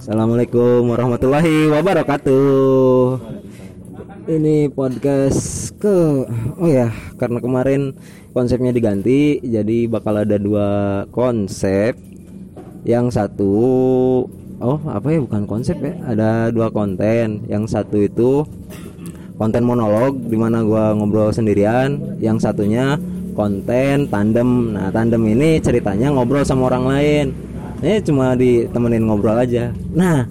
Assalamualaikum warahmatullahi wabarakatuh. Ini podcast ke oh ya karena kemarin konsepnya diganti jadi bakal ada dua konsep. Yang satu oh apa ya bukan konsep ya ada dua konten. Yang satu itu konten monolog di mana gua ngobrol sendirian. Yang satunya konten tandem. Nah tandem ini ceritanya ngobrol sama orang lain. Ini cuma ditemenin ngobrol aja. Nah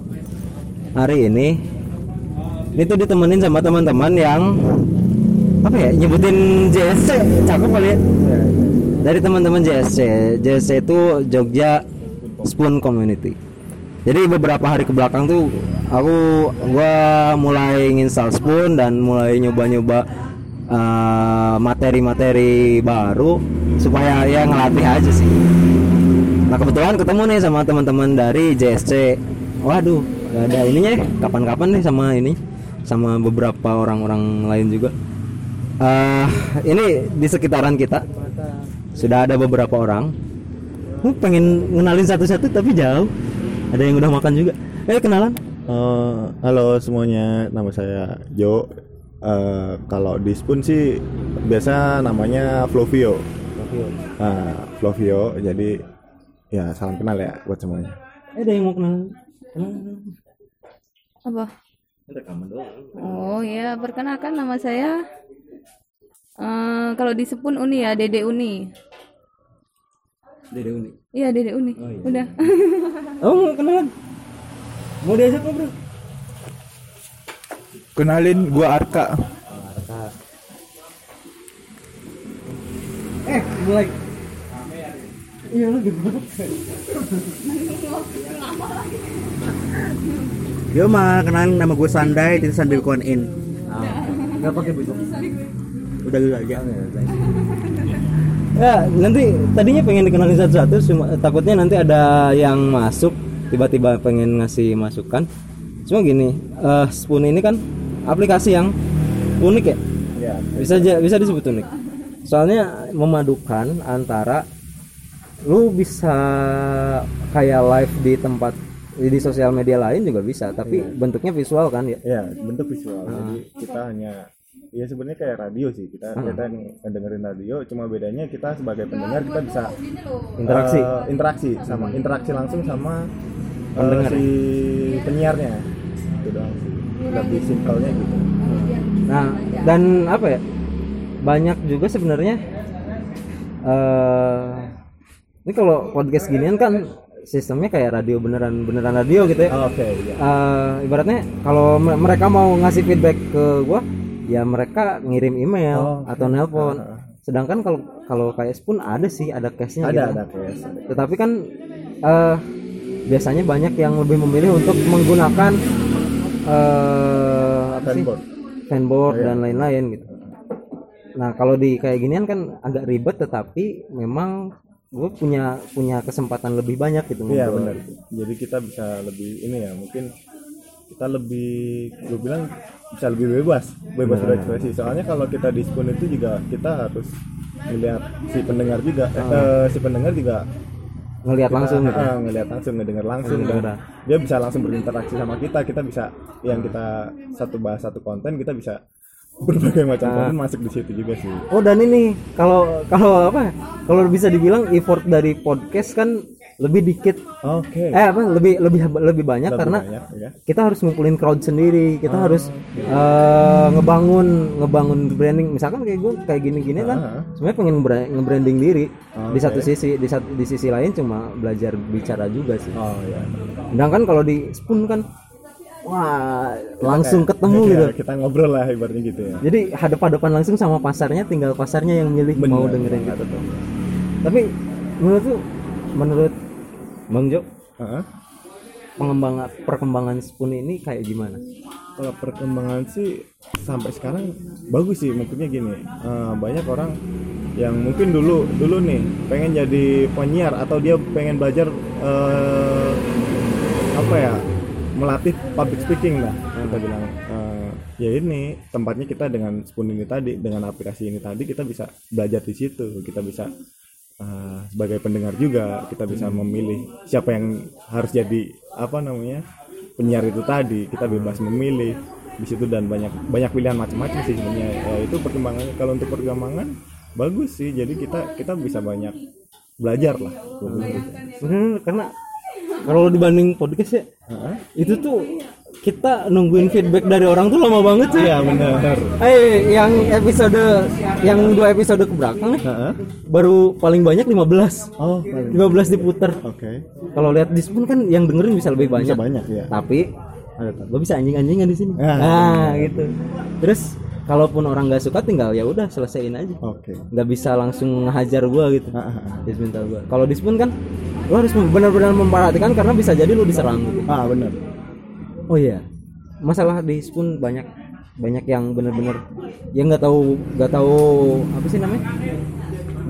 hari ini ini tuh ditemenin sama teman-teman yang apa ya nyebutin JSC cakep kali ya. Dari teman-teman JSC JSC itu Jogja Spoon Community. Jadi beberapa hari ke belakang tuh aku gua mulai nginstal Spoon dan mulai nyoba-nyoba uh, materi-materi baru supaya ya ngelatih aja sih nah kebetulan ketemu nih sama teman-teman dari JSC waduh gak ada ininya ya kapan-kapan nih sama ini sama beberapa orang-orang lain juga. Uh, ini di sekitaran kita sudah ada beberapa orang. Uh, pengen ngenalin satu-satu tapi jauh. Ada yang udah makan juga. Eh kenalan? Uh, halo semuanya, nama saya Jo. Uh, kalau di Spoon sih biasa namanya Flovio. Flovio. Uh, Flovio. Jadi ya salam kenal ya buat semuanya. Eh ada yang mau kenal? Kenal. Apa? Oh ya, perkenalkan nama saya. Uh, kalau di Sepun Uni ya, Dede Uni. Dede Uni. Iya, Dede Uni. Oh, iya. Udah. oh, mau kenalan? Mau diajak ngobrol? Kenalin gua Arka. Arka. Eh, mulai. Iya, lagi Yo mah kenalin nama gue Sandai sambil koin in. Enggak pakai baju. Udah gitu aja. Ya, nanti tadinya pengen dikenalin satu-satu cuma takutnya nanti ada yang masuk tiba-tiba pengen ngasih masukan. Cuma gini, uh, Spoon ini kan aplikasi yang unik ya. Ya. Bisa bisa disebut unik. Soalnya memadukan antara lu bisa kayak live di tempat di sosial media lain juga bisa tapi iya. bentuknya visual kan ya? Ya bentuk visual. Ah. jadi kita hanya ya sebenarnya kayak radio sih. Kita ah. kita dengerin radio cuma bedanya kita sebagai pendengar kita bisa interaksi. uh, interaksi sama interaksi langsung sama uh, pendengar si penyiarnya. Itu doang sih. Lebih simpelnya gitu. Nah dan apa ya? Banyak juga sebenarnya uh, ini kalau podcast ginian kan sistemnya kayak radio beneran beneran radio gitu ya. Oh, Oke. Okay, iya. uh, ibaratnya kalau mereka mau ngasih feedback ke gua, ya mereka ngirim email oh, okay. atau nelpon. Uh, Sedangkan kalau kalau kayak Spoon ada sih ada case-nya ada, gitu. Ada case. Tetapi kan uh, biasanya banyak yang lebih memilih untuk menggunakan uh, apa fanboard, sih? fanboard oh, iya. dan lain-lain gitu. Nah kalau di kayak ginian kan agak ribet tetapi memang gue punya punya kesempatan lebih banyak gitu iya benar jadi kita bisa lebih ini ya mungkin kita lebih gue bilang bisa lebih bebas bebas nah. berekspresi soalnya kalau kita di spoon itu juga kita harus melihat si pendengar juga oh. eh, si pendengar juga ngelihat langsung gitu. Uh, ngelihat langsung ngedengar langsung hmm, dan dia bisa langsung berinteraksi sama kita kita bisa yang kita satu bahas satu konten kita bisa berbagai macam nah. konten masuk di situ juga sih. Oh dan ini kalau kalau apa? Kalau bisa dibilang effort dari podcast kan lebih dikit. Oke. Okay. Eh apa? Lebih lebih lebih banyak lebih karena banyak, ya. kita harus ngumpulin crowd sendiri. Kita oh, harus okay. uh, eh, ngebangun ngebangun branding. Misalkan kayak gue kayak gini-gini uh -huh. kan, sebenarnya pengen nge-branding diri. Okay. Di satu sisi di satu di sisi lain cuma belajar bicara juga sih. Oh iya. Sedangkan kalau di Spoon kan wah langsung kayak, ketemu ya, gitu. kita ngobrol lah ibaratnya gitu ya. Jadi hadap-hadapan langsung sama pasarnya tinggal pasarnya yang milih Bener, mau dengerin gitu. Tuh tapi menurut tuh menurut bang Jo? Uh -huh. pengembangan perkembangan spoon ini kayak gimana? Kalau perkembangan sih sampai sekarang bagus sih. Maksudnya gini uh, banyak orang yang mungkin dulu dulu nih pengen jadi penyiar atau dia pengen belajar uh, apa ya melatih public speaking lah kita bilang. Uh, ya ini tempatnya kita dengan spoon ini tadi dengan aplikasi ini tadi kita bisa belajar di situ. Kita bisa eh, sebagai pendengar juga kita bisa memilih siapa yang harus jadi apa namanya penyiar itu tadi. Kita bebas memilih di situ dan banyak banyak pilihan macam-macam sih sebenarnya. Ya, itu pertimbangannya kalau untuk perkembangan bagus sih. Jadi kita kita bisa banyak belajar lah. Bener, karena kalau dibanding podcast ya Heeh. itu tuh kita nungguin feedback dari orang tuh lama banget sih iya benar. Eh yang episode yang dua episode ke belakang nih Heeh. baru paling banyak 15 oh 15 diputer oke. Kalau lihat di Spoon kan yang dengerin bisa lebih banyak bisa banyak. ya tapi ada gue bisa anjing-anjingan di sini. Ah. nah gitu. Terus kalaupun orang nggak suka tinggal ya udah selesaiin aja. Oke. Nggak bisa langsung ngehajar gua gitu. Ah, ah, ah. disminta gua. Kalau di Spoon kan lo harus benar-benar memperhatikan karena bisa jadi lo diserang gitu. Ah benar. Oh iya. Masalah di Spoon banyak banyak yang benar-benar yang nggak tahu nggak tahu apa sih namanya?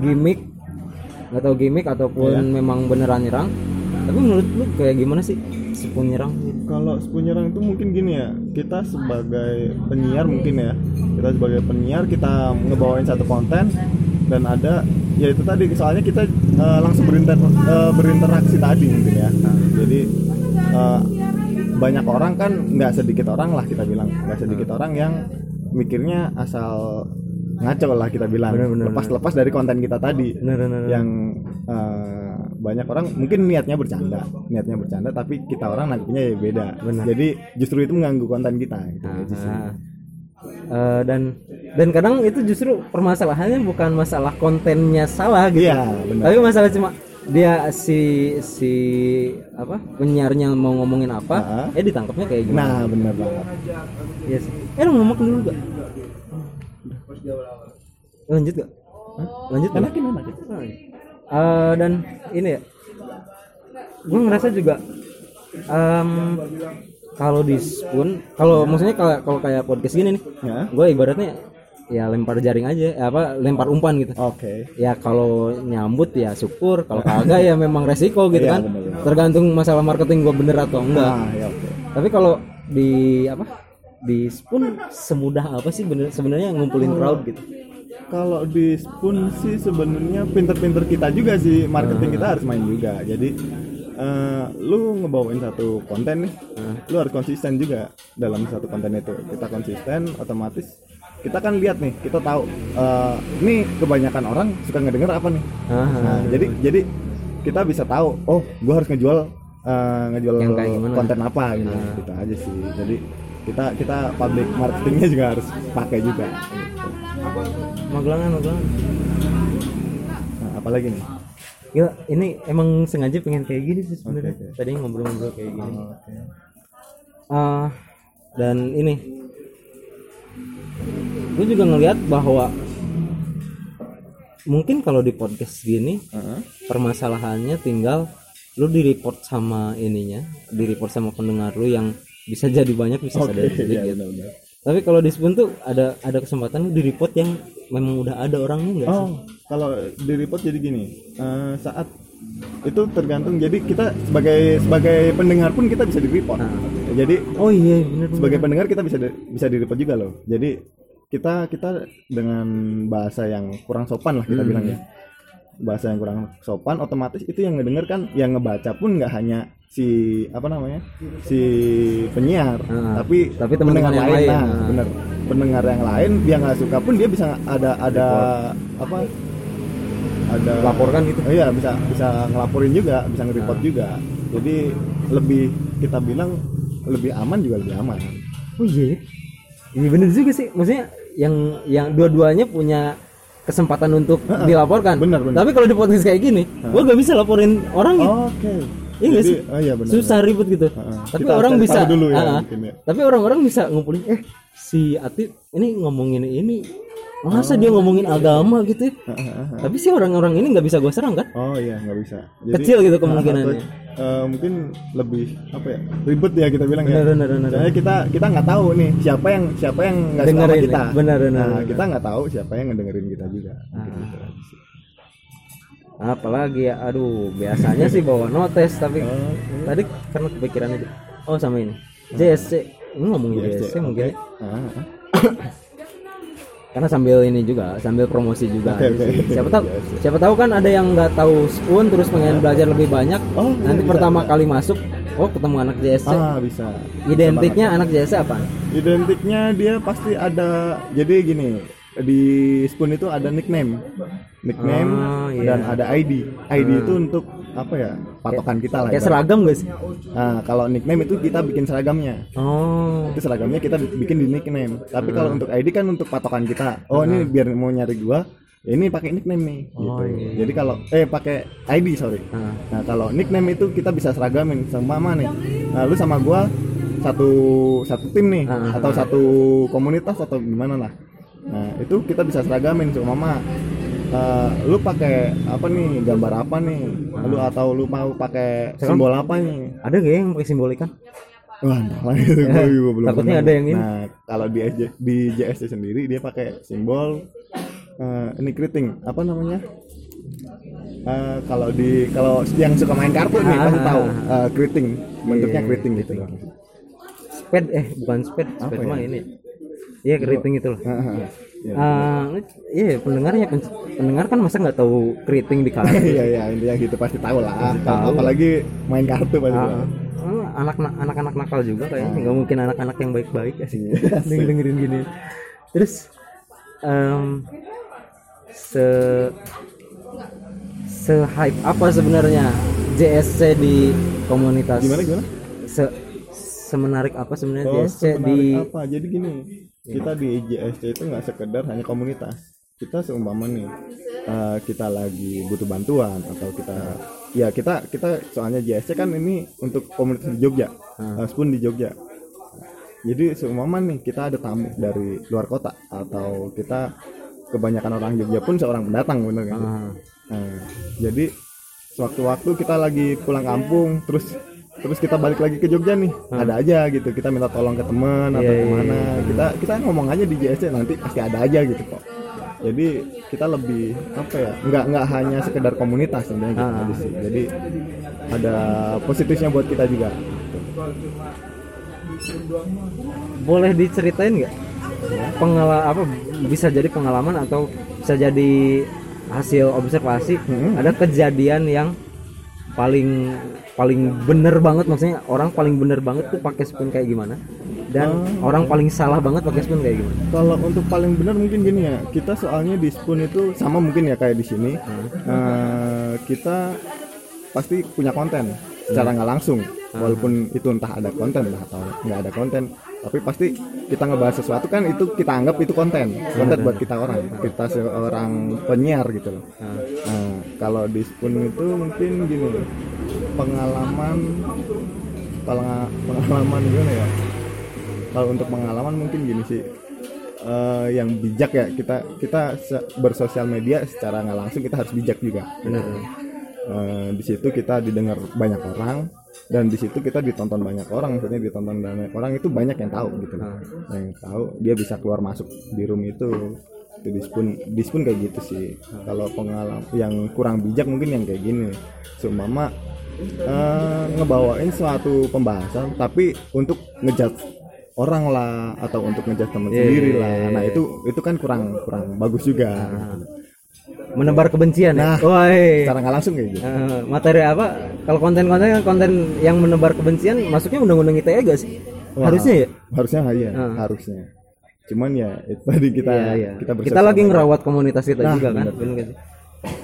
Gimmick. Nggak tahu gimmick ataupun Iya. memang beneran nyerang tapi menurut lu kayak gimana sih Spoon nyerang? Kalau sepuluh nyerang itu mungkin gini ya kita sebagai penyiar mungkin ya. Kita sebagai penyiar kita ngebawain satu konten dan ada ya itu tadi soalnya kita eh, langsung berinter, eh, berinteraksi tadi mungkin ya. Nah, jadi eh, banyak orang kan nggak sedikit orang lah kita bilang. Nggak sedikit orang yang mikirnya asal ngaco lah kita bilang. Bener, bener, lepas lepas dari konten kita tadi. Bener, bener, bener. yang eh, banyak orang mungkin niatnya bercanda niatnya bercanda tapi kita orang nangkepnya ya beda jadi justru itu mengganggu konten kita gitu. Nah, eh, dan dan kadang itu justru permasalahannya bukan masalah kontennya salah gitu iya benar tapi masalah cuma dia si si apa penyiarnya mau ngomongin apa Ah. eh ditangkapnya kayak gimana nah benar banget Iya sih. Eh lu ngomong dulu gak? Lanjut gak? Lanjut gak? enakin enakin Eh, dan ini ya, gue ngerasa juga em, kalau di spoon, kalau maksudnya kalau kalau kayak podcast gini nih, ya gue ibaratnya ya lempar jaring aja, eh, apa lempar umpan gitu. oke Ya kalau nyambut ya syukur, kalau kagak ya memang resiko gitu Iya, kan. bener-bener. Tergantung masalah marketing gue bener atau enggak. nah ya oke Tapi kalau di apa di spoon semudah apa sih bener sebenarnya ngumpulin crowd gitu? Kalau di spoon sih sebenarnya pinter-pinter kita juga sih. Marketing kita harus main juga. Jadi eh, lu ngebawain satu konten nih. Lu harus konsisten juga dalam satu konten itu. Kita konsisten otomatis kita kan lihat nih kita tahu eh, ini kebanyakan orang suka ngedenger apa nih. Aha. Nah, jadi jadi kita bisa tahu oh gua harus ngejual eh, ngejual konten apa gitu. Gitu aja sih. Jadi kita kita public marketingnya juga harus pakai juga. Gitu. Magelangan, Magelangan. Nah, apalagi nih Gila, ini emang sengaja pengen kayak gini sih sebenarnya. Oke, oke. Tadi ngobrol-ngobrol kayak gini. Ah, dan ini gue juga ngelihat bahwa mungkin kalau di podcast gini Heeh. permasalahannya tinggal lu di report sama ininya, di report sama pendengar lu yang bisa jadi banyak bisa Oke, jadi iya, sedikit. benar-benar. Tapi kalau di Spoon tuh ada ada kesempatan di report yang memang udah ada orangnya enggak sih? Oh, kalau di report jadi gini, eh, saat itu tergantung. Jadi kita sebagai sebagai pendengar pun kita bisa di report. Jadi Oh iya bener bener. sebagai pendengar kita bisa di- bisa di report juga loh. Jadi kita kita dengan bahasa yang kurang sopan lah kita Hmm. bilang ya. Bahasa yang kurang sopan, otomatis itu yang ngedenger kan, yang ngebaca pun nggak hanya si apa namanya si penyiar, Ah, tapi tapi teman-teman yang lain. Nah, Ah. bener. Pendengar yang lain dia nggak suka pun dia bisa ada ada apa ada Laporkan gitu. Oh iya bisa bisa ngelaporin juga, bisa nge-report juga. Jadi lebih kita bilang lebih aman juga lebih aman. Oh iya. ya. Iya bener juga sih. Maksudnya yang yang dua-duanya punya kesempatan untuk dilaporkan. bener, bener. Tapi kalau di podcast kayak gini, gua gak bisa laporin orang gitu. Oke. Iya nggak Jadi, sih? Oh iya benar. Susah ribet gitu. Heeh. Tapi Kita orang bisa dulu ya, Ah, ah. mungkin ya. Tapi orang-orang bisa ngumpulin eh si Ati ini ngomongin ini masa dia ngomongin agama gitu ya? Tapi sih orang-orang ini nggak bisa gue serang kan? Oh iya nggak bisa. Kecil gitu kemungkinannya. Eh, mungkin lebih apa ya ribet ya kita bilang Benar, ya. benar, benar. Soalnya kita kita nggak tahu nih siapa yang siapa yang nggak suka sama Dengerin kita. ya. Benar, benar, Nah, kita nggak tahu siapa yang ngedengerin kita juga. Ah. gitu. Apalagi ya, aduh biasanya sih bawa notes tapi Oh, tadi karena kepikiran itu. Oh sama ini JSC ini ngomongin JSC, JSC, mungkin. ya. Ah, ah. karena sambil ini juga sambil promosi juga oke. sih. siapa tahu siapa tahu kan ada yang nggak tahu spoon terus pengen belajar lebih banyak Oh, nanti bisa, pertama bisa. kali masuk oh ketemu anak JSC ah bisa identiknya anak JSC apa identiknya dia pasti ada jadi gini di Spoon itu ada nickname. Nickname Oh, iya. dan ada ID ID itu untuk apa ya? Patokan kita lah kayak ibarat. seragam sih? Nah kalau nickname itu kita bikin seragamnya. Oh. Itu seragamnya kita bikin di nickname. Tapi kalau untuk ID kan untuk patokan kita. Oh ini biar mau nyari gua ini pakai nickname nih gitu. Oh, iya. jadi kalau eh pakai ID sorry. Ah. nah kalau nickname itu kita bisa seragamin sama mama nih. Nah lu sama gua satu satu tim nih Ah, atau satu komunitas atau gimana lah nah itu kita bisa seragamin sama mama. Eh, lu pakai apa nih gambar apa nih? Lu atau lu mau pakai simbol apa nih? Ada gak yang pakai simbol ikan? Wah, itu juga belum Takutnya ada yang ini. Nah, kalau di di JSC sendiri dia pakai simbol eh, ini keriting, apa namanya? Eh, kalau di kalau yang suka main kartu nih pasti ah, tahu. Ah. eh, keriting, bentuknya Iya, keriting gitu. sped eh bukan sped sped ya? mah ini iya keriting itu loh Ah, ah, ah. Ya. Ah, iya pendengarnya pen- pendengar kan masa nggak tahu keriting di kalah Iya iya intinya gitu pasti tahu lah. tahu. Apalagi main kartu pasti. Ah, ah, anak anak-anak nakal juga kayaknya nggak mungkin anak-anak yang baik-baik sih Iya. Denger- dengerin gini terus em, se se hype apa sebenarnya JSC di komunitas Gimana gimana? se semenarik apa sebenarnya Oh, JSC di apa? Jadi gini, kita di JSC itu nggak sekedar hanya komunitas. Kita seumpama nih, eh, kita lagi butuh bantuan atau kita, ya kita kita soalnya JSC kan ini untuk komunitas di Jogja, eh, Spoon di Jogja. Jadi seumpama nih kita ada tamu dari luar kota atau kita kebanyakan orang Jogja pun seorang pendatang bener kan? Ah, Nah, jadi sewaktu-waktu kita lagi pulang kampung terus terus kita balik lagi ke Jogja nih. Ada aja gitu kita minta tolong ke teman atau Iya, iya, ke mana. kita kita ngomong aja di JSC nanti pasti ada aja gitu kok. Jadi kita lebih apa ya nggak nggak hanya sekedar komunitas sebenarnya gitu Ah. sih. Jadi ada positifnya buat kita juga. Boleh diceritain nggak? Pengalaman apa bisa jadi pengalaman atau bisa jadi hasil observasi? Mm-hmm. ada kejadian yang paling paling bener banget maksudnya orang paling bener banget tuh pakai spoon kayak gimana? Dan Oh. orang paling salah banget pakai spoon kayak gimana? Kalau untuk paling benar mungkin gini ya, kita soalnya di Spoon itu sama mungkin ya kayak di sini. Eh, kita pasti punya konten secara nggak langsung, walaupun itu entah ada konten entah atau nggak ada konten, tapi pasti kita ngebahas sesuatu kan itu kita anggap itu konten, konten buat kita orang, kita seorang penyiar gitu loh. Nah, kalau di Spoon itu mungkin gini, pengalaman, pengala- pengalaman gimana ya? kalau untuk pengalaman mungkin gini sih eh, yang bijak ya kita kita bersosial media secara nggak langsung kita harus bijak juga bener Eh, di situ kita didengar banyak orang dan di situ kita ditonton banyak orang maksudnya ditonton banyak orang itu banyak yang tahu gitu. Loh. yang tahu dia bisa keluar masuk di room itu. Itu di spoon di spoon kayak gitu sih. Kalau pengalaman yang kurang bijak mungkin yang kayak gini. Seumpama eh, ngebawain suatu pembahasan tapi untuk ngejudge orang lah atau untuk ngejudge teman Iya, sendiri iya, lah. iya, nah itu itu kan kurang kurang bagus juga. Menebar kebencian Nah. ya woi. secara nggak langsung kayak gitu. Eh, materi apa kalau konten-konten kan konten yang menebar kebencian masuknya undang-undang ITE gak sih? Wah, harusnya ya? harusnya iya Ah. harusnya. Cuman ya itu tadi kita Iya, iya. kita kita, lagi ngerawat komunitas kita Nah, juga kan? bener. bener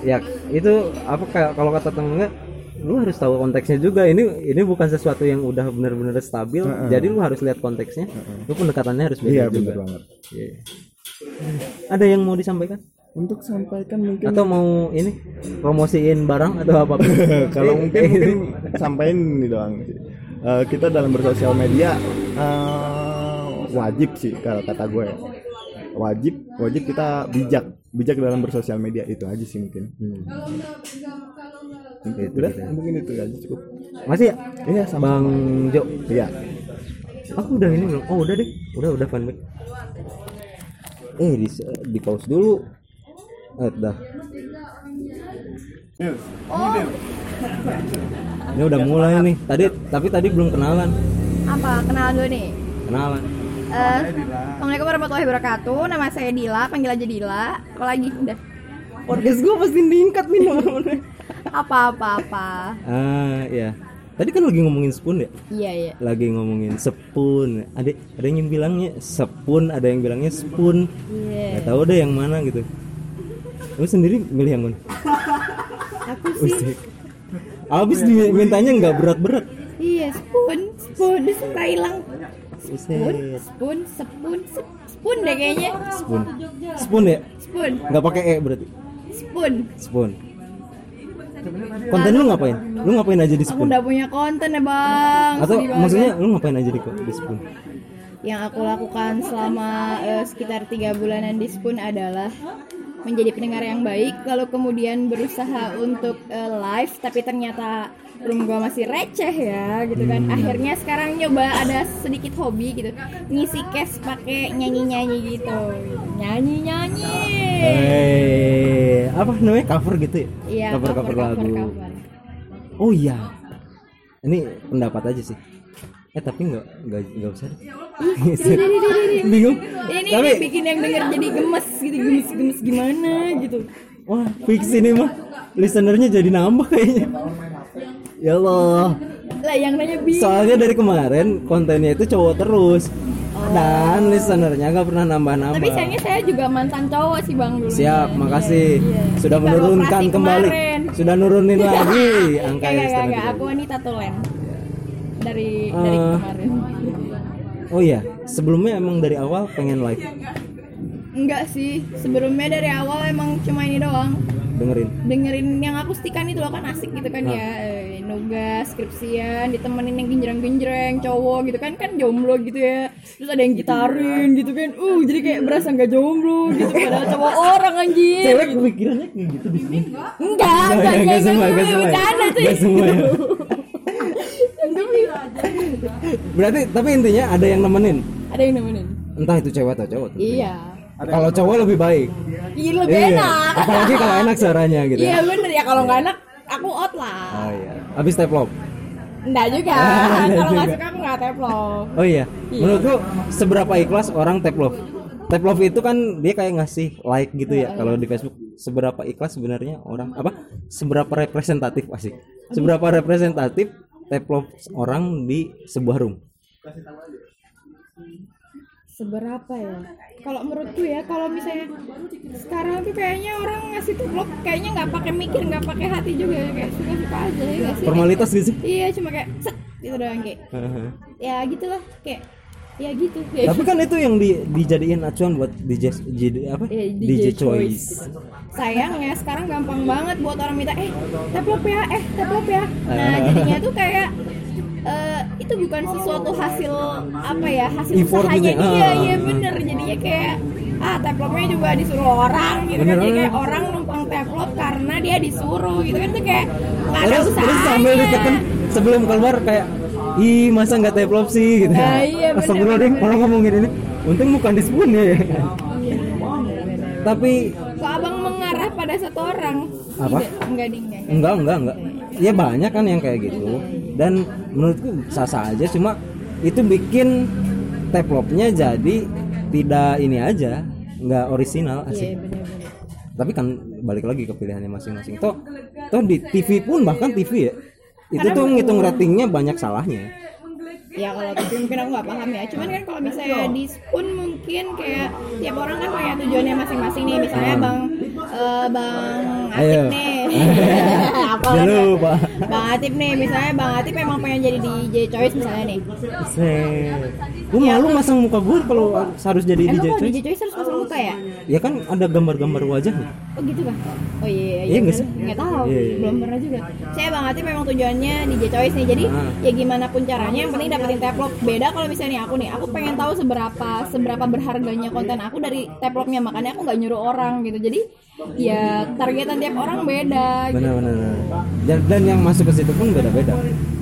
ya itu apa kalau kata tetangga lu harus tahu konteksnya juga. Ini ini bukan sesuatu yang udah benar-benar stabil jadi lu harus lihat konteksnya. Lu pendekatannya harus beda iya juga. benar banget. Iya. ada yang mau disampaikan untuk sampaikan mungkin atau mau ini promosiin barang atau apa? Kalau Eh, mungkin eh, mungkin sampaikan ini doang Eh, kita dalam bersosial media eh, wajib sih kalau kata gue ya. wajib wajib kita bijak bijak dalam bersosial media. Itu aja sih mungkin. Hmm. udah? mungkin itu aja cukup. Masih ya? Iya sama bang Jo? Iya. Aku udah ini belum. Oh udah deh. Udah udah fanback eh di di pause dulu eh dah ini udah mulai nih tadi tapi tadi belum kenalan Apa? Kenalan dulu nih. kenalan Eh, Assalamualaikum warahmatullahi wabarakatuh. Nama saya Dila, panggil aja Dila. Apa lagi? Udah. Podcast gue pasti ningkat nih nomornya. Apa-apa-apa. Ah, ya. Tadi kan lagi ngomongin spoon ya? Iya, iya. Lagi ngomongin spoon. Ada ada yang bilangnya spoon, ada yang bilangnya spoon. Iya. Gak tahu deh yang mana gitu. Lu sendiri milih yang mana? Aku sih. Usik. Abis dimintanya nggak berat-berat. Iya, spoon, spoon, suka hilang. Spoon, spoon, spoon, spoon deh kayaknya. Spoon. Spoon ya? Spoon, Nggak pakai e berarti. spoon. Spoon. Konten lu ngapain? Lu ngapain aja di Aku spoon? udah punya konten ya bang. Atau maksudnya lu ngapain aja di, di spoon? yang aku lakukan selama eh, sekitar tiga bulanan di Spoon adalah menjadi pendengar yang baik lalu kemudian berusaha untuk eh, live tapi ternyata room gua masih receh ya gitu kan akhirnya sekarang nyoba ada sedikit hobi gitu ngisi cash pakai nyanyi nyanyi gitu nyanyi nyanyi Eh, apa namanya cover gitu ya? iya cover, cover, lagu. cover. Oh iya. Ini pendapat aja sih. Eh tapi nggak nggak nggak usah. deh. Bingung. ini, Tapi ini bikin yang denger jadi gemes gitu gemes gemes gimana gitu wah fix ini mah listenernya jadi nambah kayaknya. Ya Allah. lah yang nanya bingung Soalnya dari kemarin kontennya itu cowok terus. Dan listenernya nggak pernah nambah-nambah. Tapi sayangnya saya juga mantan cowok sih bang dulu. Siap, makasih. Sudah menurunkan kembali. kemarin. Sudah nurunin lagi angka enggak, listener enggak, kita. Aku wanita tulen. Dari dari Eh. kemarin. Oh iya, sebelumnya emang dari awal pengen live Enggak sih, sebelumnya dari awal emang cuma ini doang. dengerin. Dengerin yang akustikan itu loh kan asik gitu kan ya. Eh, nugas, skripsian, ditemenin yang genjreng-genjreng cowok gitu kan kan jomblo gitu ya. Terus ada yang gitarin gitu kan. Uh, jadi kayak berasa nggak jomblo gitu padahal cowok orang anjir. Cewek kepikirannya kayak gitu di sini. Enggak, enggak, enggak, enggak semua, enggak semua. Bercanda tuh. Enggak semua ya. Berarti tapi intinya ada yang nemenin. Ada yang nemenin. Entah itu cewek atau cowok. tentunya. Iya. Kalau cowok lebih baik. Iya lebih Iya. enak. Apalagi kalau enak suaranya gitu. Iya bener ya kalau nggak enak aku out lah. Oh iya. Habis teplop. Enggak juga. Ah, enggak kalau nggak suka aku nggak teplok. Oh iya. Iya. Menurutku seberapa ikhlas orang tap love? Tap love itu kan dia kayak ngasih like gitu ya kalau di Facebook. Seberapa ikhlas sebenarnya orang apa? Seberapa representatif asik? Seberapa representatif tap love orang di sebuah room? Seberapa ya? Kalau menurutku ya kalau misalnya sekarang tuh kayaknya orang ngasih teplok kayaknya nggak pakai mikir nggak pakai hati juga kayak suka-suka aja ya sih? Formalitas gitu sih. Iya cuma kayak set gitu doang kayak ya gitulah kayak ya gitu ya. Tapi kan itu yang di, dijadiin acuan buat DJ, DJ apa? Iya, DJ, choice. sayangnya sekarang gampang banget buat orang minta eh teplop ya eh teplop ya. Nah jadinya tuh kayak eh, itu bukan sesuatu hasil apa ya hasil Effort usahanya. gitu ya. iya Ah. iya bener. Jadinya kayak ah teplopnya juga disuruh orang gitu kan. Bener jadi kayak orang numpang teplop karena dia disuruh gitu kan. Tuh kayak nggak ada terus sambil usahanya. ditekan sebelum keluar kayak Ih masa nggak teplop sih gitu Nah, iya, bener, Astagfirullahaladzim, bener. orang ngomongin ini. Untung bukan di spoon ya. Tapi kok abang mengarah pada satu orang? Apa? Enggak enggak. enggak. Enggak enggak ya banyak kan yang kayak gitu. Dan menurutku sah-sah aja cuma itu bikin teplopnya jadi tidak ini aja nggak orisinal iya asik. tapi kan balik lagi ke pilihannya masing-masing. Toh toh di TV pun bahkan TV ya itu tuh ngitung ratingnya banyak salahnya. Ya kalau tapi mungkin aku nggak paham ya. Cuman kan kalau misalnya di spoon mungkin kayak tiap orang kan punya tujuannya masing-masing nih. Misalnya bang eh, bang Atif Ayo. nih. Apa Jangan lupa. bang Atif nih. Misalnya bang Atif emang pengen jadi DJ choice misalnya nih. Gue malu masang muka gue kalau harus jadi emang DJ kalau coy DJ choice harus muka ya ya kan ada gambar-gambar wajahnya Oh gitu kah? Oh iya Iya nggak sih? Nggak tahu, Iya, iya. belum pernah juga. Saya Bang Atif memang tujuannya DJ Choice nih. Jadi Ah. ya gimana pun caranya yang penting dapetin teplok. Beda kalau misalnya aku nih, aku pengen tahu seberapa seberapa berharganya konten aku dari teploknya. Makanya aku nggak nyuruh orang gitu. Jadi ya targetan tiap orang beda. gitu. benar-benar dan, dan yang masuk ke situ pun beda-beda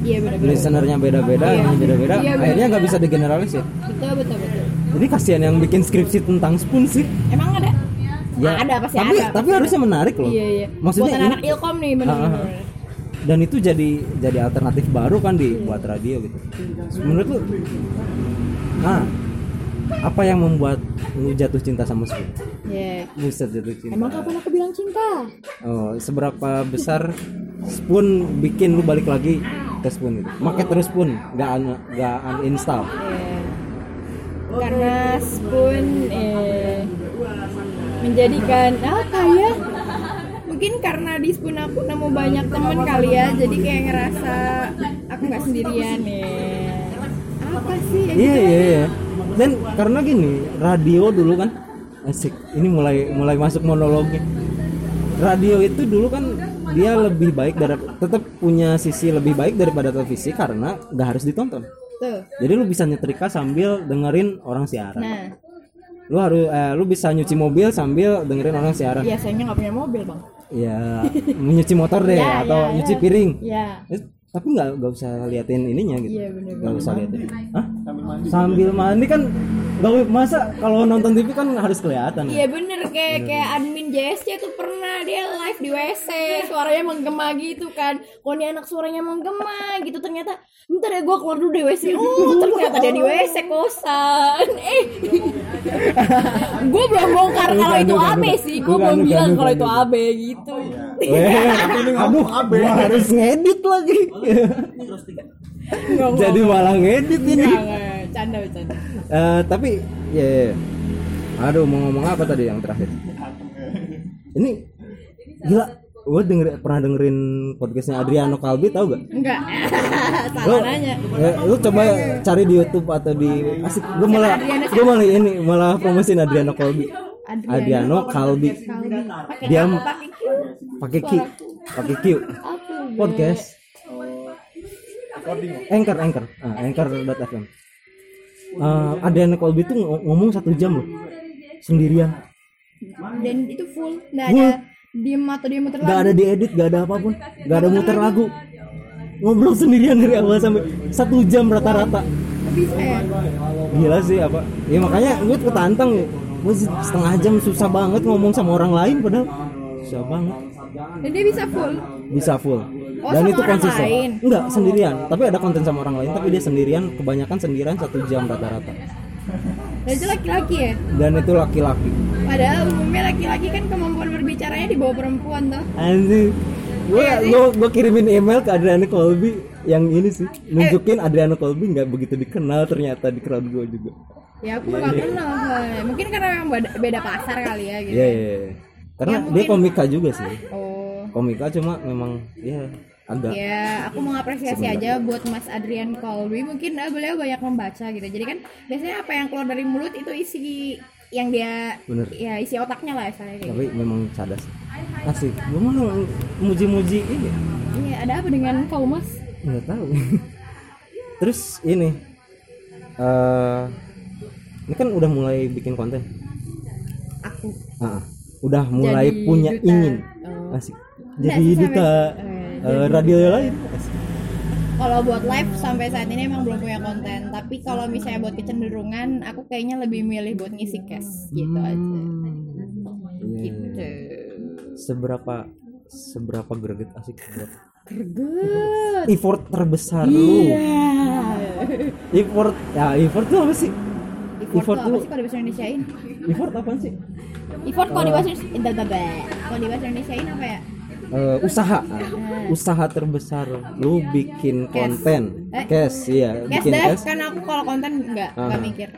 Iya benar-benar. listenernya beda-beda Iya. beda-beda Iya, bener. akhirnya nggak bisa digeneralisir Betul betul betul. Jadi kasihan yang bikin skripsi tentang spoon sih Emang ada? ya ada pasti tapi ada. tapi harusnya menarik loh Iya iya. maksudnya ini- anak ilkom nih benar-benar. Ah, ah. dan itu jadi jadi alternatif baru kan di buat radio gitu menurut lu nah apa yang membuat lu jatuh cinta sama Spoon? Ya. Buset jatuh cinta. Emang kapan aku bilang cinta? Oh, seberapa besar Spoon bikin lu balik lagi ke Spoon itu? Make terus Spoon, nggak un- nggak uninstall. Ya. Karena Spoon eh, menjadikan apa ya? Mungkin karena di Spoon aku nemu banyak temen kali ya, jadi kayak ngerasa aku nggak sendirian ya. Apa sih? ya Iya iya iya. Dan karena gini, radio dulu kan asik. Ini mulai mulai masuk monolognya. Radio itu dulu kan dia lebih baik dari tetap punya sisi lebih baik daripada televisi karena nggak harus ditonton. Tuh. Jadi lu bisa nyetrika sambil dengerin orang siaran. Nah, Lu harus eh, lu bisa nyuci mobil sambil dengerin orang siaran. biasanya nggak punya mobil bang. Ya, nyuci motor deh Ya, atau ya, nyuci ya. piring. Ya. Eh, tapi nggak nggak usah liatin ininya gitu. Iya, bener Nggak usah liatin. Hah? Sambil mandi kan nggak masa kalau nonton TV kan harus kelihatan. Iya bener kayak kayak admin JSC tuh pernah dia live di WC suaranya menggema gitu kan. Kok ini anak suaranya menggema gitu ternyata bentar ya gue keluar dulu di WC. Oh ternyata dia di WC kosan. Eh gue belum bongkar kalau itu AB sih. Gue belum bilang kalau itu. AB gitu. Eh, aduh, gua harus ngedit lagi. Jadi malah ngedit ini. Nggak, nggak. Canda canda. Eh, tapi ya, ya, ya. aduh mau ngomong apa tadi yang terakhir? Ini gila, gue denger pernah dengerin podcastnya Adriano Kalbi tau gak? Enggak. Lu, Salah nanya. ya, lu coba cari di YouTube atau di asik. Gue malah, gue malah ini malah promosiin Adriano Kalbi. Adriano Adriano Kalbi. Pakai Dia? Pakai Q. pakai Q? Podcast. Anchor, Anchor, ah, Anchor.fm. Uh, Adriano Kolbi tuh ng- ngomong satu jam loh. Sendirian. Dan itu full nggak ada diem atau dia muter gak lagu. ada diedit gak ada apa pun. Gak ada muter lagu. Ngobrol sendirian dari awal sampai satu jam rata-rata. Bisa ya gila sih apa? Ya makanya gue ketantang ya. Gue setengah jam susah banget ngomong sama orang lain padahal. Susah banget. Dan dia bisa full? Bisa full Oh, dan itu konsisten lain? enggak sendirian tapi ada konten sama orang lain tapi dia sendirian kebanyakan sendirian satu jam rata-rata dan itu laki-laki ya dan itu laki-laki padahal umumnya laki-laki kan kemampuan berbicaranya di bawah perempuan tuh Anjing. Gue Iya sih. gue gue kirimin email ke Adriano Colby yang ini sih nunjukin Adriano Colby nggak begitu dikenal ternyata di crowd gue juga. ya aku nggak kenal soalnya. mungkin karena memang beda, pasar kali ya gitu Iya iya. iya. Karena Ya, dia komika juga sih. oh Komika cuma memang ya agak ya aku mengapresiasi aja buat Mas Adrian Colby mungkin eh, beliau banyak membaca gitu jadi kan biasanya apa yang keluar dari mulut itu isi yang dia Bener. ya isi otaknya lah saya tapi memang cadas. Asik. Gue malah muji-muji ini. gitu. iya ada apa dengan kau Mas Nggak tahu. Terus ini eh ini kan udah mulai bikin konten. aku Ah, udah mulai Jadi punya duta. ingin. Oh. Asik. Jadi duta sampai- eh, radio lain. Asik. kalau buat live sampai saat ini emang belum punya konten tapi kalau misalnya buat kecenderungan aku kayaknya lebih milih buat ngisi cash gitu aja Iya. gitu Seberapa seberapa greget asik buat Greget. effort terbesar lu. Iya. Effort ya effort tuh apa sih? Effort, Effort tuh apa lu. sih kalau bahasa Indonesiain? Effort apa sih? Effort kalau di bahasa Indonesia kalau di bahasa Indonesiain apa ya? Eh, usaha. Usaha terbesar lu bikin konten. Eh. Cash iya, Cash bikin deh, cash. kan aku kalau konten enggak, enggak Ah. mikir.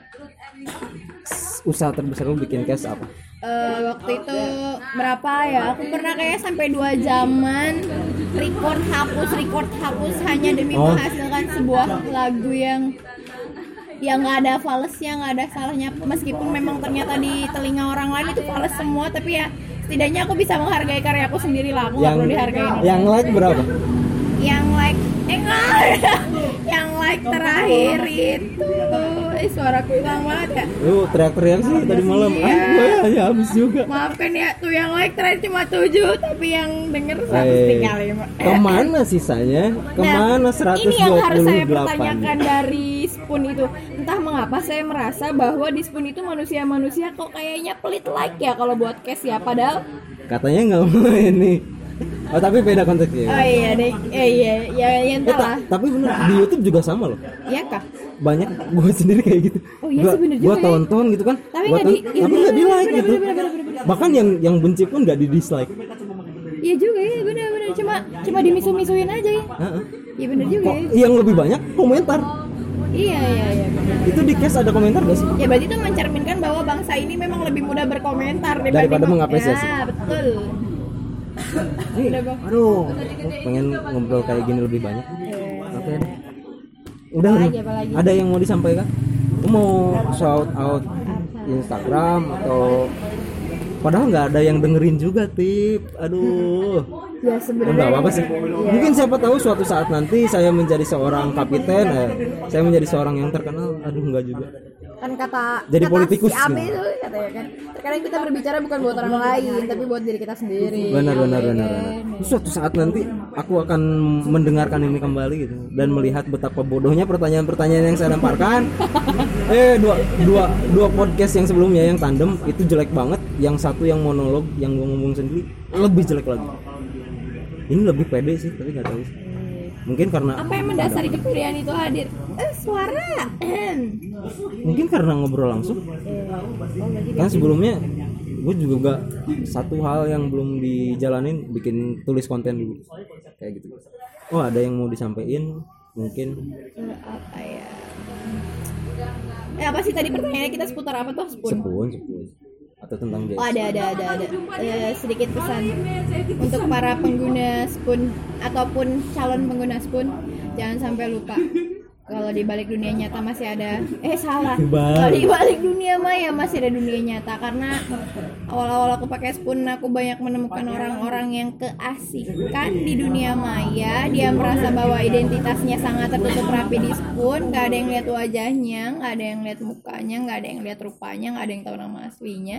Usaha terbesar lu bikin cash apa? Eh, waktu itu berapa ya? Aku pernah kayak sampai dua jaman record hapus record hapus hanya demi Oh. menghasilkan sebuah lagu yang yang nggak ada falesnya nggak ada salahnya meskipun memang ternyata di telinga orang lain itu fales semua tapi ya setidaknya aku bisa menghargai karyaku sendiri lah aku Yang perlu dihargain yang like berapa? yang like eh yang like terakhir itu eh suaraku hilang banget ya Lu teriak-teriak sih tadi malam. Iya. Ah, ya habis juga. maafkan ya tuh yang like terakhir cuma 7 tapi yang denger 135 Eh, Ke mana sisanya? Ke mana Nah, ini yang harus saya 128? pertanyakan dari Spoon itu entah mengapa saya merasa bahwa di Spoon itu manusia-manusia kok kayaknya pelit like ya kalau buat case ya padahal Katanya nggak mau ini. Oh, tapi beda konteksnya. Oh iya deh, eh, iya, ya yang Eh, ta- tapi bener di YouTube juga sama loh. Iya kah? Banyak gue sendiri kayak gitu. Oh iya Gua- sih, bener juga ya. tonton gitu kan. Tapi nggak di- tapi bener, nggak di like bener, gitu. bener, bener, bener, bener. Bahkan yang yang benci pun nggak di dislike. Iya juga ya, bener-bener cuma cuma dimisu-misuin aja ya. Iya bener juga ya. yang lebih banyak komentar. Iya iya iya. Itu di case ada komentar gak sih? Ya berarti itu mencerminkan bahwa bangsa ini memang lebih mudah berkomentar dibanding Daripada mengapresiasi. Ya betul. Nih, Udah, Bang. aduh, pengen ngobrol kayak gini lebih banyak. Oke deh. Udah Apalagi, apalagi? Ada yang mau disampaikan? Mau shout out Instagram atau padahal nggak ada yang dengerin juga tip aduh Ya sebenarnya. apa-apa sih. mungkin siapa tahu suatu saat nanti saya menjadi seorang kapiten eh, saya menjadi seorang yang terkenal. Aduh nggak juga. Kan kata Jadi kata politikus si Abe gitu. itu katanya kan. Terkadang kita berbicara bukan buat orang lain tapi buat diri kita sendiri. Benar benar Ya benar benar. suatu saat nanti aku akan mendengarkan ini kembali gitu dan melihat betapa bodohnya pertanyaan-pertanyaan yang saya lemparkan. Eh dua dua dua podcast yang sebelumnya yang tandem itu jelek banget. Yang satu yang monolog yang gua ngomong sendiri lebih jelek lagi ini lebih pede sih tapi nggak tahu sih. mungkin karena apa yang mendasari kepedean itu hadir? Eh suara. Mungkin karena ngobrol langsung. Kan sebelumnya gue juga gak satu hal yang belum dijalanin bikin tulis konten dulu. Kayak gitu. Oh ada yang mau disampaikan? Mungkin. Eh, apa ya? Eh apa sih tadi pertanyaannya? Kita seputar apa tuh? Sepun sepun sepun tentang Oh jazz ada ada ada ada. Eh, sedikit pesan untuk para pengguna spoon ataupun calon pengguna spoon. Jangan sampai lupa. Kalau di balik dunia nyata masih ada. Eh salah. Kalau di balik dunia maya masih ada dunia nyata. Karena awal-awal aku pakai spoon aku banyak menemukan orang-orang yang keasikan di dunia maya. Dia merasa bahwa identitasnya sangat tertutup rapi di spoon. Nggak ada yang lihat wajahnya nggak ada yang lihat mukanya nggak ada yang lihat rupanya nggak ada yang tahu nama aslinya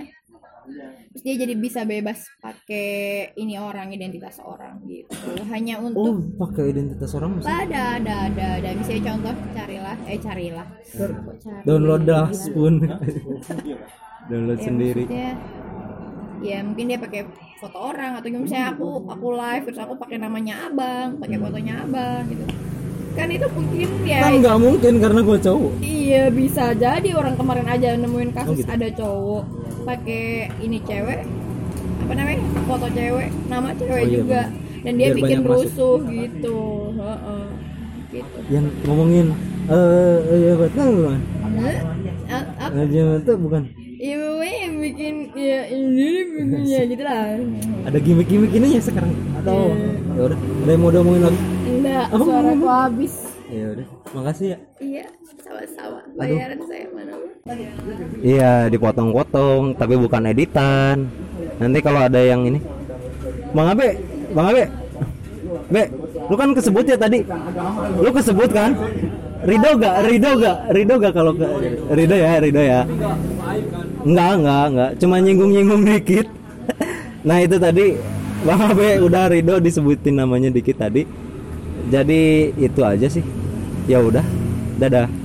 terus dia jadi bisa bebas pakai ini orang identitas orang gitu. Hanya oh untuk pakai identitas orang mesti ada. ada ada ada. Misalnya contoh carilah eh carilah. Cari? download dah spoon download Ya, sendiri. maksudnya, ya mungkin dia pakai foto orang atau misalnya aku aku live terus aku pakai namanya abang pakai fotonya abang gitu kan itu mungkin ya. Kan nggak mungkin karena gue cowok. Iya bisa jadi orang kemarin aja nemuin kasus Oh, gitu. ada cowok pakai ini cewek apa namanya foto cewek nama cewek Oh, iya, juga. dan dia Biar bikin banyak masuk. rusuh gitu. Heeh. gitu. Yang ngomongin eh ya betul bukan aja betul bukan? Ya pokoknya yang bikin ya ini bikin ya gitu lah. Ada gimmick-gimmick ini ya sekarang. Atau Iya. ya udah ada yang mau diomongin lagi enggak Apa? suaraku habis ya udah makasih ya iya sama-sama bayaran saya mana Iya dipotong-potong tapi bukan editan. Nanti kalau ada yang ini, Bang Abe, Bang Abe, Be, lu kan kesebut ya tadi, lu kesebut kan? Rido gak? Rido gak? Rido gak kalau ke Rido ya, Rido ya? Enggak, enggak, enggak, cuma nyinggung-nyinggung dikit. Nah itu tadi Bang Abe udah Rido disebutin namanya dikit tadi. Jadi itu aja sih. Ya udah, dadah.